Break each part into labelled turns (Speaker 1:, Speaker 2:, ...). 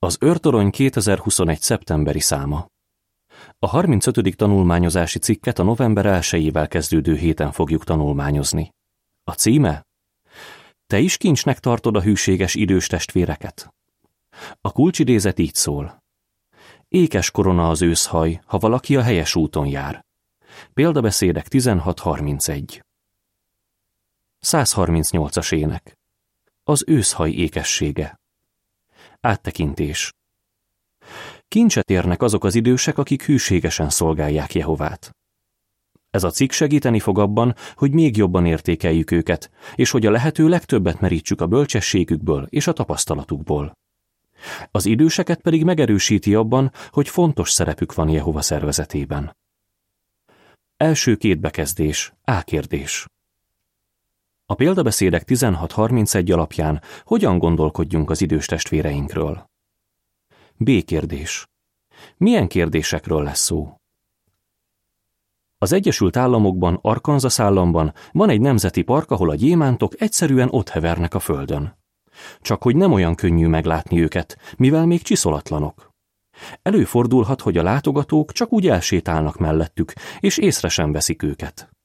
Speaker 1: Az őrtorony 2021. szeptemberi száma. A 35. tanulmányozási cikket a november 1 kezdődő héten fogjuk tanulmányozni. A címe? Te is kincsnek tartod a hűséges idős testvéreket? A kulcsidézet így szól. Ékes korona az őszhaj, ha valaki a helyes úton jár. Példabeszédek 16.31 138-as ének. Az őszhaj ékessége. Áttekintés. Kincset érnek azok az idősek, akik hűségesen szolgálják Jehovát. Ez a cikk segíteni fog abban, hogy még jobban értékeljük őket, és hogy a lehető legtöbbet merítsük a bölcsességükből és a tapasztalatukból. Az időseket pedig megerősíti abban, hogy fontos szerepük van Jehova szervezetében. Első két bekezdés, A kérdés. A példabeszédek 16.31 alapján hogyan gondolkodjunk az idős testvéreinkről? B. Kérdés. Milyen kérdésekről lesz szó? Az Egyesült Államokban, Arkansas államban van egy nemzeti park, ahol a gyémántok egyszerűen ott hevernek a földön. Csak hogy nem olyan könnyű meglátni őket, mivel még csiszolatlanok. Előfordulhat, hogy a látogatók csak úgy elsétálnak mellettük, és észre sem veszik őket.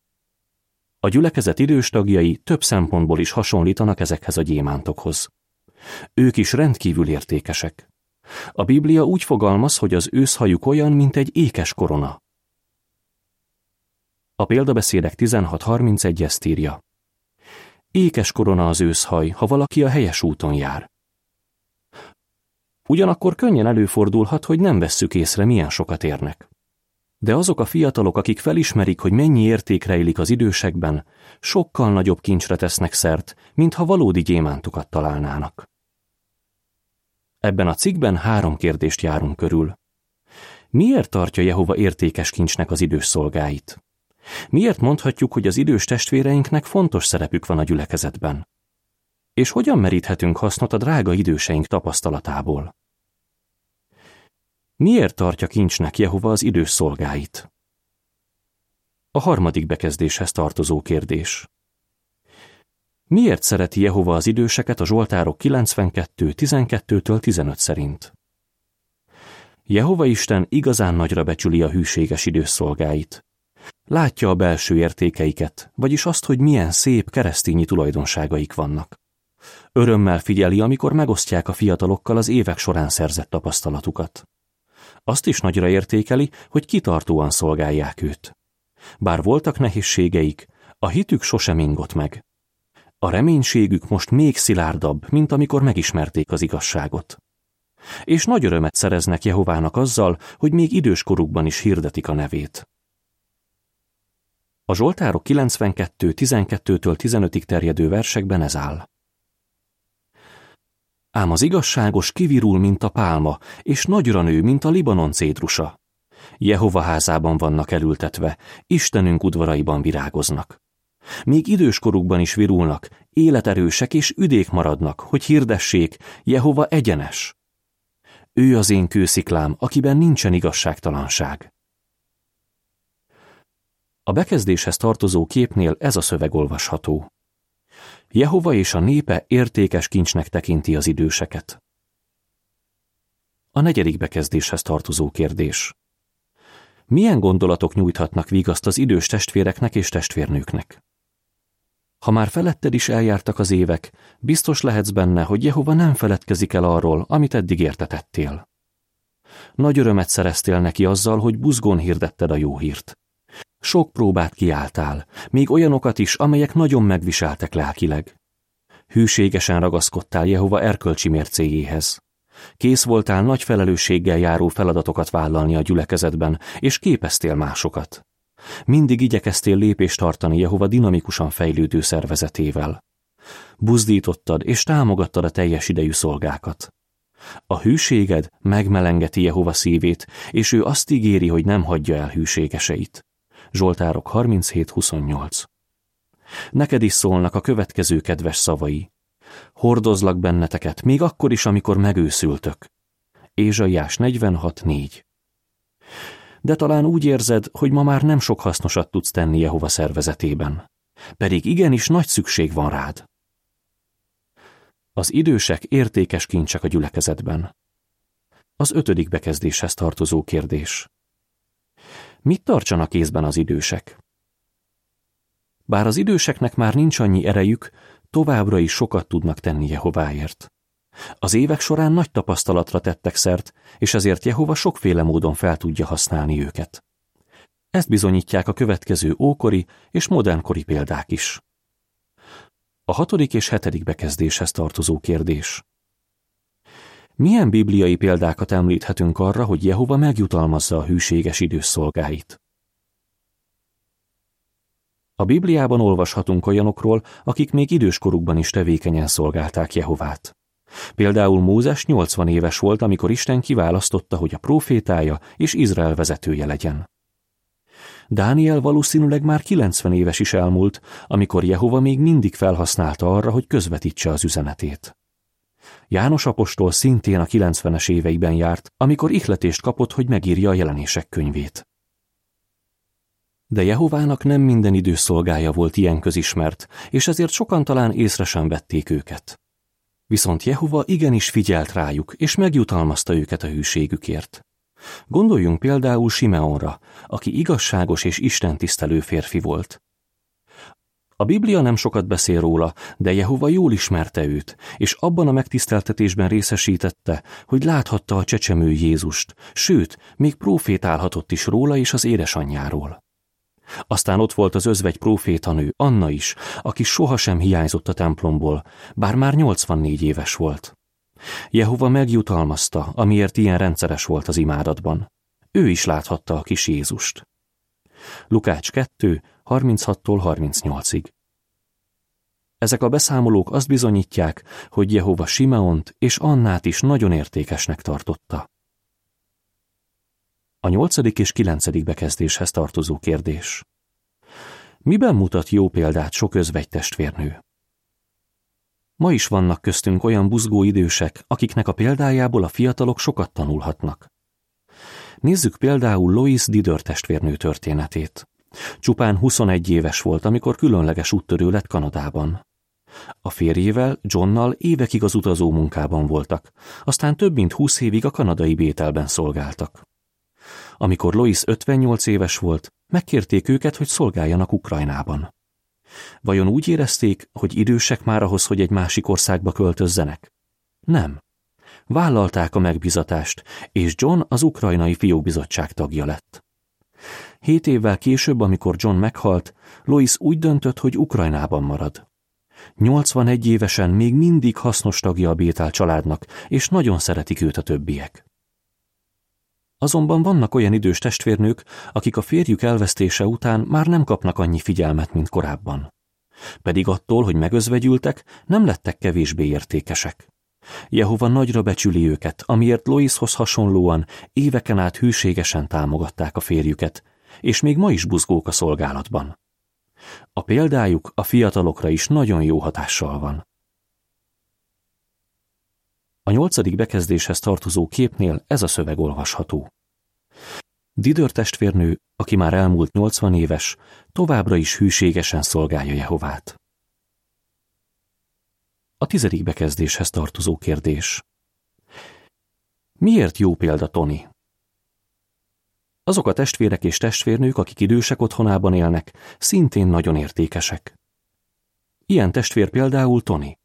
Speaker 1: A gyülekezet idős tagjai több szempontból is hasonlítanak ezekhez a gyémántokhoz. Ők is rendkívül értékesek. A Biblia úgy fogalmaz, hogy az őszhajuk olyan, mint egy ékes korona. A példabeszédek 16.31 ezt írja. Ékes korona az őszhaj, ha valaki a helyes úton jár. Ugyanakkor könnyen előfordulhat, hogy nem vesszük észre, milyen sokat érnek. De azok a fiatalok, akik felismerik, hogy mennyi érték rejlik az idősekben, sokkal nagyobb kincsre tesznek szert, mintha valódi gyémántokat találnának. Ebben a cikkben három kérdést járunk körül. Miért tartja Jehova értékes kincsnek az idős szolgáit? Miért mondhatjuk, hogy az idős testvéreinknek fontos szerepük van a gyülekezetben? És hogyan meríthetünk hasznot a drága időseink tapasztalatából? Miért tartja kincsnek Jehova az idős szolgáit? A harmadik bekezdéshez tartozó kérdés. Miért szereti Jehova az időseket a Zsoltárok 92, 12-től 15 szerint? Jehova Isten igazán nagyra becsüli a hűséges idős szolgáit. Látja a belső értékeiket, vagyis azt, hogy milyen szép keresztényi tulajdonságaik vannak. Örömmel figyeli, amikor megosztják a fiatalokkal az évek során szerzett tapasztalatukat. Azt is nagyra értékeli, hogy kitartóan szolgálják őt. Bár voltak nehézségeik, a hitük sosem ingott meg. A reménységük most még szilárdabb, mint amikor megismerték az igazságot. És nagy örömet szereznek Jehovának azzal, hogy még időskorukban is hirdetik a nevét. A Zsoltárok 92, 12-től 15-ig terjedő versekben ez áll. Ám az igazságos kivirul, mint a pálma, és nagyra nő, mint a Libanon cédrusa. Jehova házában vannak elültetve, Istenünk udvaraiban virágoznak. Még időskorukban is virulnak, életerősek és üdék maradnak, hogy hirdessék, Jehova egyenes. Ő az én kősziklám, akiben nincsen igazságtalanság. A bekezdéshez tartozó képnél ez a szöveg olvasható. Jehova és a népe értékes kincsnek tekinti az időseket. A negyedik bekezdéshez tartozó kérdés. Milyen gondolatok nyújthatnak vigaszt az idős testvéreknek és testvérnőknek? Ha már feletted is eljártak az évek, biztos lehetsz benne, hogy Jehova nem feledkezik el arról, amit eddig értetettél. Nagy örömet szereztél neki azzal, hogy buzgón hirdetted a jó hírt. Sok próbát kiálltál, még olyanokat is, amelyek nagyon megviseltek lelkileg. Hűségesen ragaszkodtál Jehova erkölcsi mércéjéhez. Kész voltál nagy felelősséggel járó feladatokat vállalni a gyülekezetben, és képeztél másokat. Mindig igyekeztél lépést tartani Jehova dinamikusan fejlődő szervezetével. Buzdítottad és támogattad a teljes idejű szolgákat. A hűséged megmelengeti Jehova szívét, és ő azt ígéri, hogy nem hagyja el hűségeseit. Zsoltárok 37.28 Neked is szólnak a következő kedves szavai. Hordozlak benneteket, még akkor is, amikor megőszültök. Ézsaiás 46.4 De talán úgy érzed, hogy ma már nem sok hasznosat tudsz tenni Jehova szervezetében. Pedig igenis nagy szükség van rád. Az idősek értékes kincsek a gyülekezetben. Az ötödik bekezdéshez tartozó kérdés. Mit tartsanak kézben az idősek? Bár az időseknek már nincs annyi erejük, továbbra is sokat tudnak tenni Jehováért. Az évek során nagy tapasztalatra tettek szert, és ezért Jehova sokféle módon fel tudja használni őket. Ezt bizonyítják a következő ókori és modernkori példák is. A hatodik és hetedik bekezdéshez tartozó kérdés. Milyen bibliai példákat említhetünk arra, hogy Jehova megjutalmazza a hűséges időszolgáit? A Bibliában olvashatunk olyanokról, akik még időskorukban is tevékenyen szolgálták Jehovát. Például Mózes 80 éves volt, amikor Isten kiválasztotta, hogy a profétája és Izrael vezetője legyen. Dániel valószínűleg már 90 éves is elmúlt, amikor Jehova még mindig felhasználta arra, hogy közvetítse az üzenetét. János apostol szintén a 90-es éveiben járt, amikor ihletést kapott, hogy megírja a jelenések könyvét. De Jehovának nem minden időszolgája volt ilyen közismert, és ezért sokan talán észre sem vették őket. Viszont Jehova igenis figyelt rájuk, és megjutalmazta őket a hűségükért. Gondoljunk például Simeonra, aki igazságos és istentisztelő férfi volt. A Biblia nem sokat beszél róla, de Jehova jól ismerte őt, és abban a megtiszteltetésben részesítette, hogy láthatta a csecsemő Jézust, sőt, még profétálhatott is róla és az édesanyjáról. Aztán ott volt az özvegy profétanő, Anna is, aki sohasem hiányzott a templomból, bár már 84 éves volt. Jehova megjutalmazta, amiért ilyen rendszeres volt az imádatban. Ő is láthatta a kis Jézust. Lukács 2, 36-tól 38-ig. Ezek a beszámolók azt bizonyítják, hogy Jehova Simeont és Annát is nagyon értékesnek tartotta. A nyolcadik és kilencedik bekezdéshez tartozó kérdés. Miben mutat jó példát sok özvegy testvérnő? Ma is vannak köztünk olyan buzgó idősek, akiknek a példájából a fiatalok sokat tanulhatnak. Nézzük például Lois Didör testvérnő történetét. Csupán 21 éves volt, amikor különleges úttörő lett Kanadában. A férjével, Johnnal évekig az utazó munkában voltak, aztán több mint 20 évig a kanadai bételben szolgáltak. Amikor Lois 58 éves volt, megkérték őket, hogy szolgáljanak Ukrajnában. Vajon úgy érezték, hogy idősek már ahhoz, hogy egy másik országba költözzenek? Nem. Vállalták a megbizatást, és John az ukrajnai fiókbizottság tagja lett. Hét évvel később, amikor John meghalt, Lois úgy döntött, hogy Ukrajnában marad. 81 évesen még mindig hasznos tagja a Bétál családnak, és nagyon szeretik őt a többiek. Azonban vannak olyan idős testvérnők, akik a férjük elvesztése után már nem kapnak annyi figyelmet, mint korábban. Pedig attól, hogy megözvegyültek, nem lettek kevésbé értékesek. Jehova nagyra becsüli őket, amiért Loishoz hasonlóan éveken át hűségesen támogatták a férjüket, és még ma is buzgók a szolgálatban. A példájuk a fiatalokra is nagyon jó hatással van. A nyolcadik bekezdéshez tartozó képnél ez a szöveg olvasható. Didör testvérnő, aki már elmúlt 80 éves, továbbra is hűségesen szolgálja Jehovát. A tizedik bekezdéshez tartozó kérdés. Miért jó példa Tony? Azok a testvérek és testvérnők, akik idősek otthonában élnek, szintén nagyon értékesek. Ilyen testvér például Tony.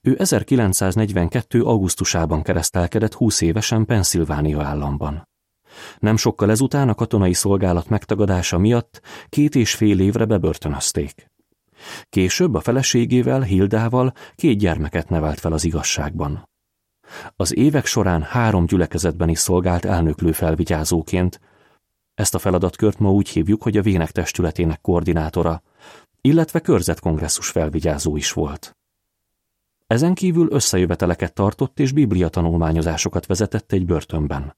Speaker 1: Ő 1942. augusztusában keresztelkedett 20 évesen Pennsylvania államban. Nem sokkal ezután a katonai szolgálat megtagadása miatt két és fél évre bebörtönözték. Később a feleségével, Hildával két gyermeket nevelt fel az igazságban. Az évek során három gyülekezetben is szolgált elnöklő felvigyázóként. Ezt a feladatkört ma úgy hívjuk, hogy a Vének testületének koordinátora, illetve körzetkongresszus felvigyázó is volt. Ezen kívül összejöveteleket tartott és biblia tanulmányozásokat vezetett egy börtönben.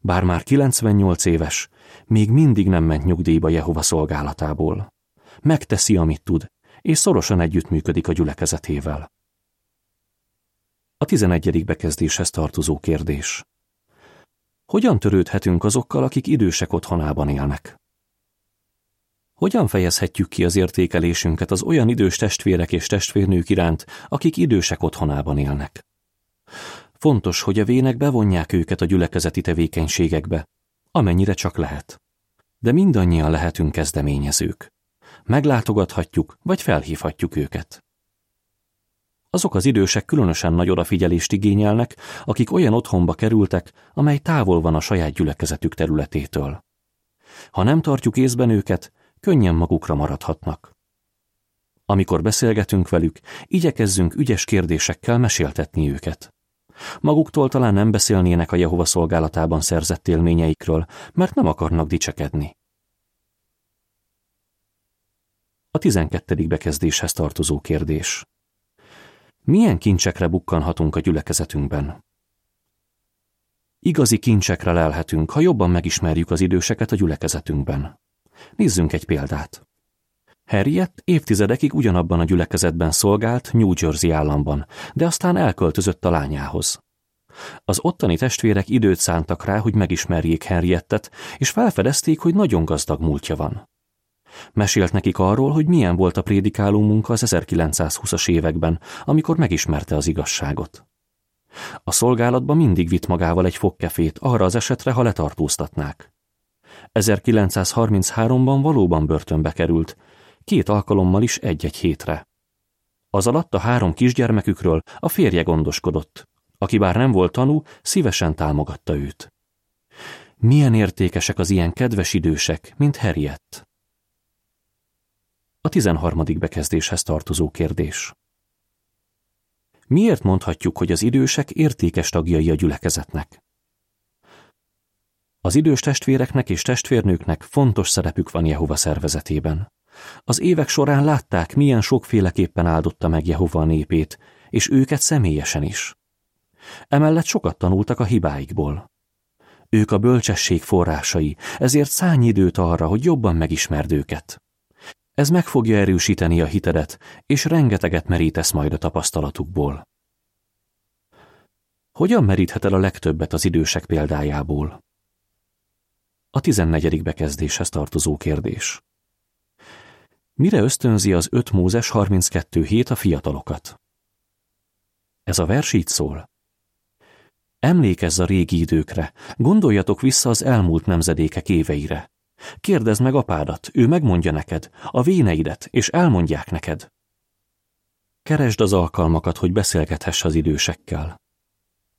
Speaker 1: Bár már 98 éves, még mindig nem ment nyugdíjba Jehova szolgálatából. Megteszi, amit tud, és szorosan együttműködik a gyülekezetével. A 11. bekezdéshez tartozó kérdés. Hogyan törődhetünk azokkal, akik idősek otthonában élnek? Hogyan fejezhetjük ki az értékelésünket az olyan idős testvérek és testvérnők iránt, akik idősek otthonában élnek? Fontos, hogy a vének bevonják őket a gyülekezeti tevékenységekbe, amennyire csak lehet. De mindannyian lehetünk kezdeményezők. Meglátogathatjuk, vagy felhívhatjuk őket. Azok az idősek különösen nagy odafigyelést igényelnek, akik olyan otthonba kerültek, amely távol van a saját gyülekezetük területétől. Ha nem tartjuk észben őket, könnyen magukra maradhatnak. Amikor beszélgetünk velük, igyekezzünk ügyes kérdésekkel meséltetni őket. Maguktól talán nem beszélnének a Jehova szolgálatában szerzett élményeikről, mert nem akarnak dicsekedni. A tizenkettedik bekezdéshez tartozó kérdés. Milyen kincsekre bukkanhatunk a gyülekezetünkben? Igazi kincsekre lelhetünk, ha jobban megismerjük az időseket a gyülekezetünkben. Nézzünk egy példát. Harriet évtizedekig ugyanabban a gyülekezetben szolgált New Jersey államban, de aztán elköltözött a lányához. Az ottani testvérek időt szántak rá, hogy megismerjék Henriettet, és felfedezték, hogy nagyon gazdag múltja van. Mesélt nekik arról, hogy milyen volt a prédikáló munka az 1920-as években, amikor megismerte az igazságot. A szolgálatban mindig vitt magával egy fogkefét arra az esetre, ha letartóztatnák. 1933-ban valóban börtönbe került, két alkalommal is egy-egy hétre. Az alatt a három kisgyermekükről a férje gondoskodott, aki bár nem volt tanú, szívesen támogatta őt. Milyen értékesek az ilyen kedves idősek, mint Harriet? A tizenharmadik bekezdéshez tartozó kérdés. Miért mondhatjuk, hogy az idősek értékes tagjai a gyülekezetnek? Az idős testvéreknek és testvérnőknek fontos szerepük van Jehova szervezetében. Az évek során látták, milyen sokféleképpen áldotta meg Jehova a népét, és őket személyesen is. Emellett sokat tanultak a hibáikból. Ők a bölcsesség forrásai, ezért szállj időt arra, hogy jobban megismerd őket. Ez meg fogja erősíteni a hitedet, és rengeteget merítesz majd a tapasztalatukból. Hogyan meríthet el a legtöbbet az idősek példájából? A tizennegyedik bekezdéshez tartozó kérdés. Mire ösztönzi az 5 Mózes 32 hét a fiatalokat? Ez a vers így szól. Emlékezz a régi időkre, gondoljatok vissza az elmúlt nemzedékek éveire. Kérdezd meg apádat, ő megmondja neked, a véneidet, és elmondják neked. Keresd az alkalmakat, hogy beszélgethess az idősekkel.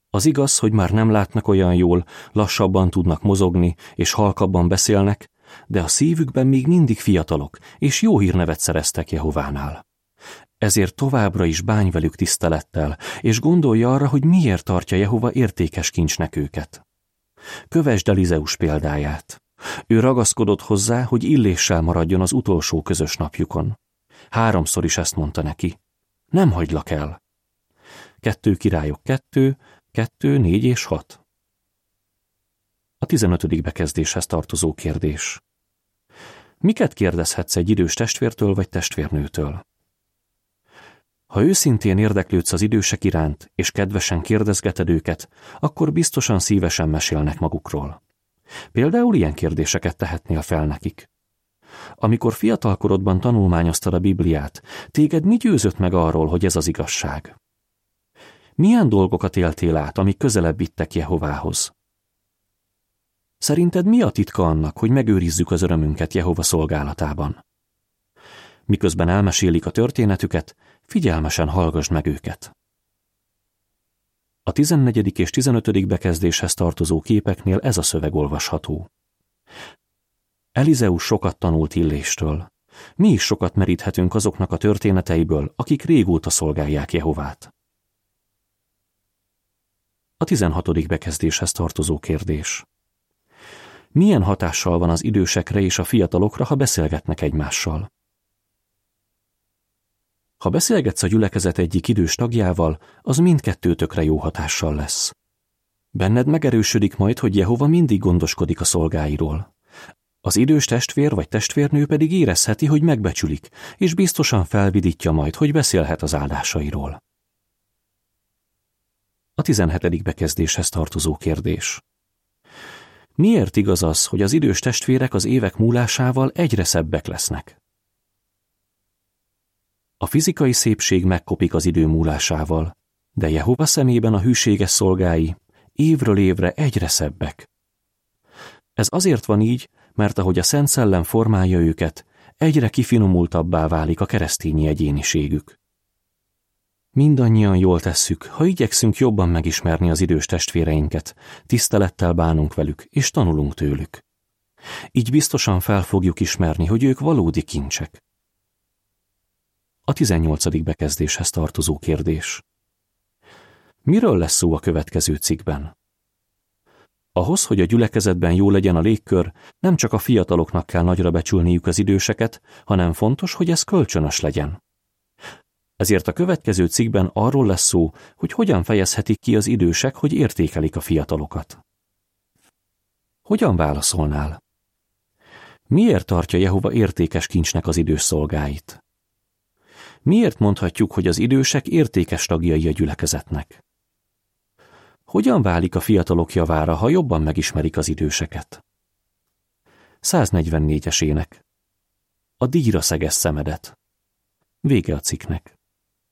Speaker 1: Az igaz, hogy már nem látnak olyan jól, lassabban tudnak mozogni, és halkabban beszélnek, de a szívükben még mindig fiatalok, és jó hírnevet szereztek Jehovánál. Ezért továbbra is bány velük tisztelettel, és gondolja arra, hogy miért tartja Jehova értékes kincsnek őket. Kövesd Elizeus példáját. Ő ragaszkodott hozzá, hogy illéssel maradjon az utolsó közös napjukon. Háromszor is ezt mondta neki. Nem hagylak el. Kettő királyok kettő, kettő, négy és hat. A tizenötödik bekezdéshez tartozó kérdés. Miket kérdezhetsz egy idős testvértől vagy testvérnőtől? Ha őszintén érdeklődsz az idősek iránt, és kedvesen kérdezgeted őket, akkor biztosan szívesen mesélnek magukról. Például ilyen kérdéseket tehetnél fel nekik. Amikor fiatalkorodban tanulmányoztad a Bibliát, téged mi győzött meg arról, hogy ez az igazság? Milyen dolgokat éltél át, amik közelebb vittek Jehovához? Szerinted mi a titka annak, hogy megőrizzük az örömünket Jehova szolgálatában? Miközben elmesélik a történetüket, figyelmesen hallgass meg őket. A 14. és 15. bekezdéshez tartozó képeknél ez a szöveg olvasható. Elizeus sokat tanult Illéstől. Mi is sokat meríthetünk azoknak a történeteiből, akik régóta szolgálják Jehovát. A 16. bekezdéshez tartozó kérdés. Milyen hatással van az idősekre és a fiatalokra, ha beszélgetnek egymással? Ha beszélgetsz a gyülekezet egyik idős tagjával, az mindkettőtökre jó hatással lesz. Benned megerősödik majd, hogy Jehova mindig gondoskodik a szolgáiról. Az idős testvér vagy testvérnő pedig érezheti, hogy megbecsülik, és biztosan felvidítja majd, hogy beszélhet az áldásairól. A 17. bekezdéshez tartozó kérdés. Miért igaz az, hogy az idős testvérek az évek múlásával egyre szebbek lesznek? A fizikai szépség megkopik az idő múlásával, De Jehova szemében a hűséges szolgái évről évre egyre szebbek. Ez azért van így, mert ahogy a Szent Szellem formálja őket, egyre kifinomultabbá válik a keresztényi egyéniségük. Mindannyian jól tesszük, ha igyekszünk jobban megismerni az idős testvéreinket, tisztelettel bánunk velük, és tanulunk tőlük. Így biztosan fel fogjuk ismerni, hogy ők valódi kincsek. A 18. bekezdéshez tartozó kérdés. Miről lesz szó a következő cikkben? Ahhoz, hogy a gyülekezetben jó legyen a légkör, nem csak a fiataloknak kell nagyra becsülniük az időseket, hanem fontos, hogy ez kölcsönös legyen. Ezért a következő cikkben arról lesz szó, hogy hogyan fejezhetik ki az idősek, hogy értékelik a fiatalokat. Hogyan válaszolnál? Miért tartja Jehova értékes kincsnek az idős szolgáit? Miért mondhatjuk, hogy az idősek értékes tagjai a gyülekezetnek? Hogyan válik a fiatalok javára, ha jobban megismerik az időseket? 144-es ének. A díjra szegesz szemedet. Vége a cikknek.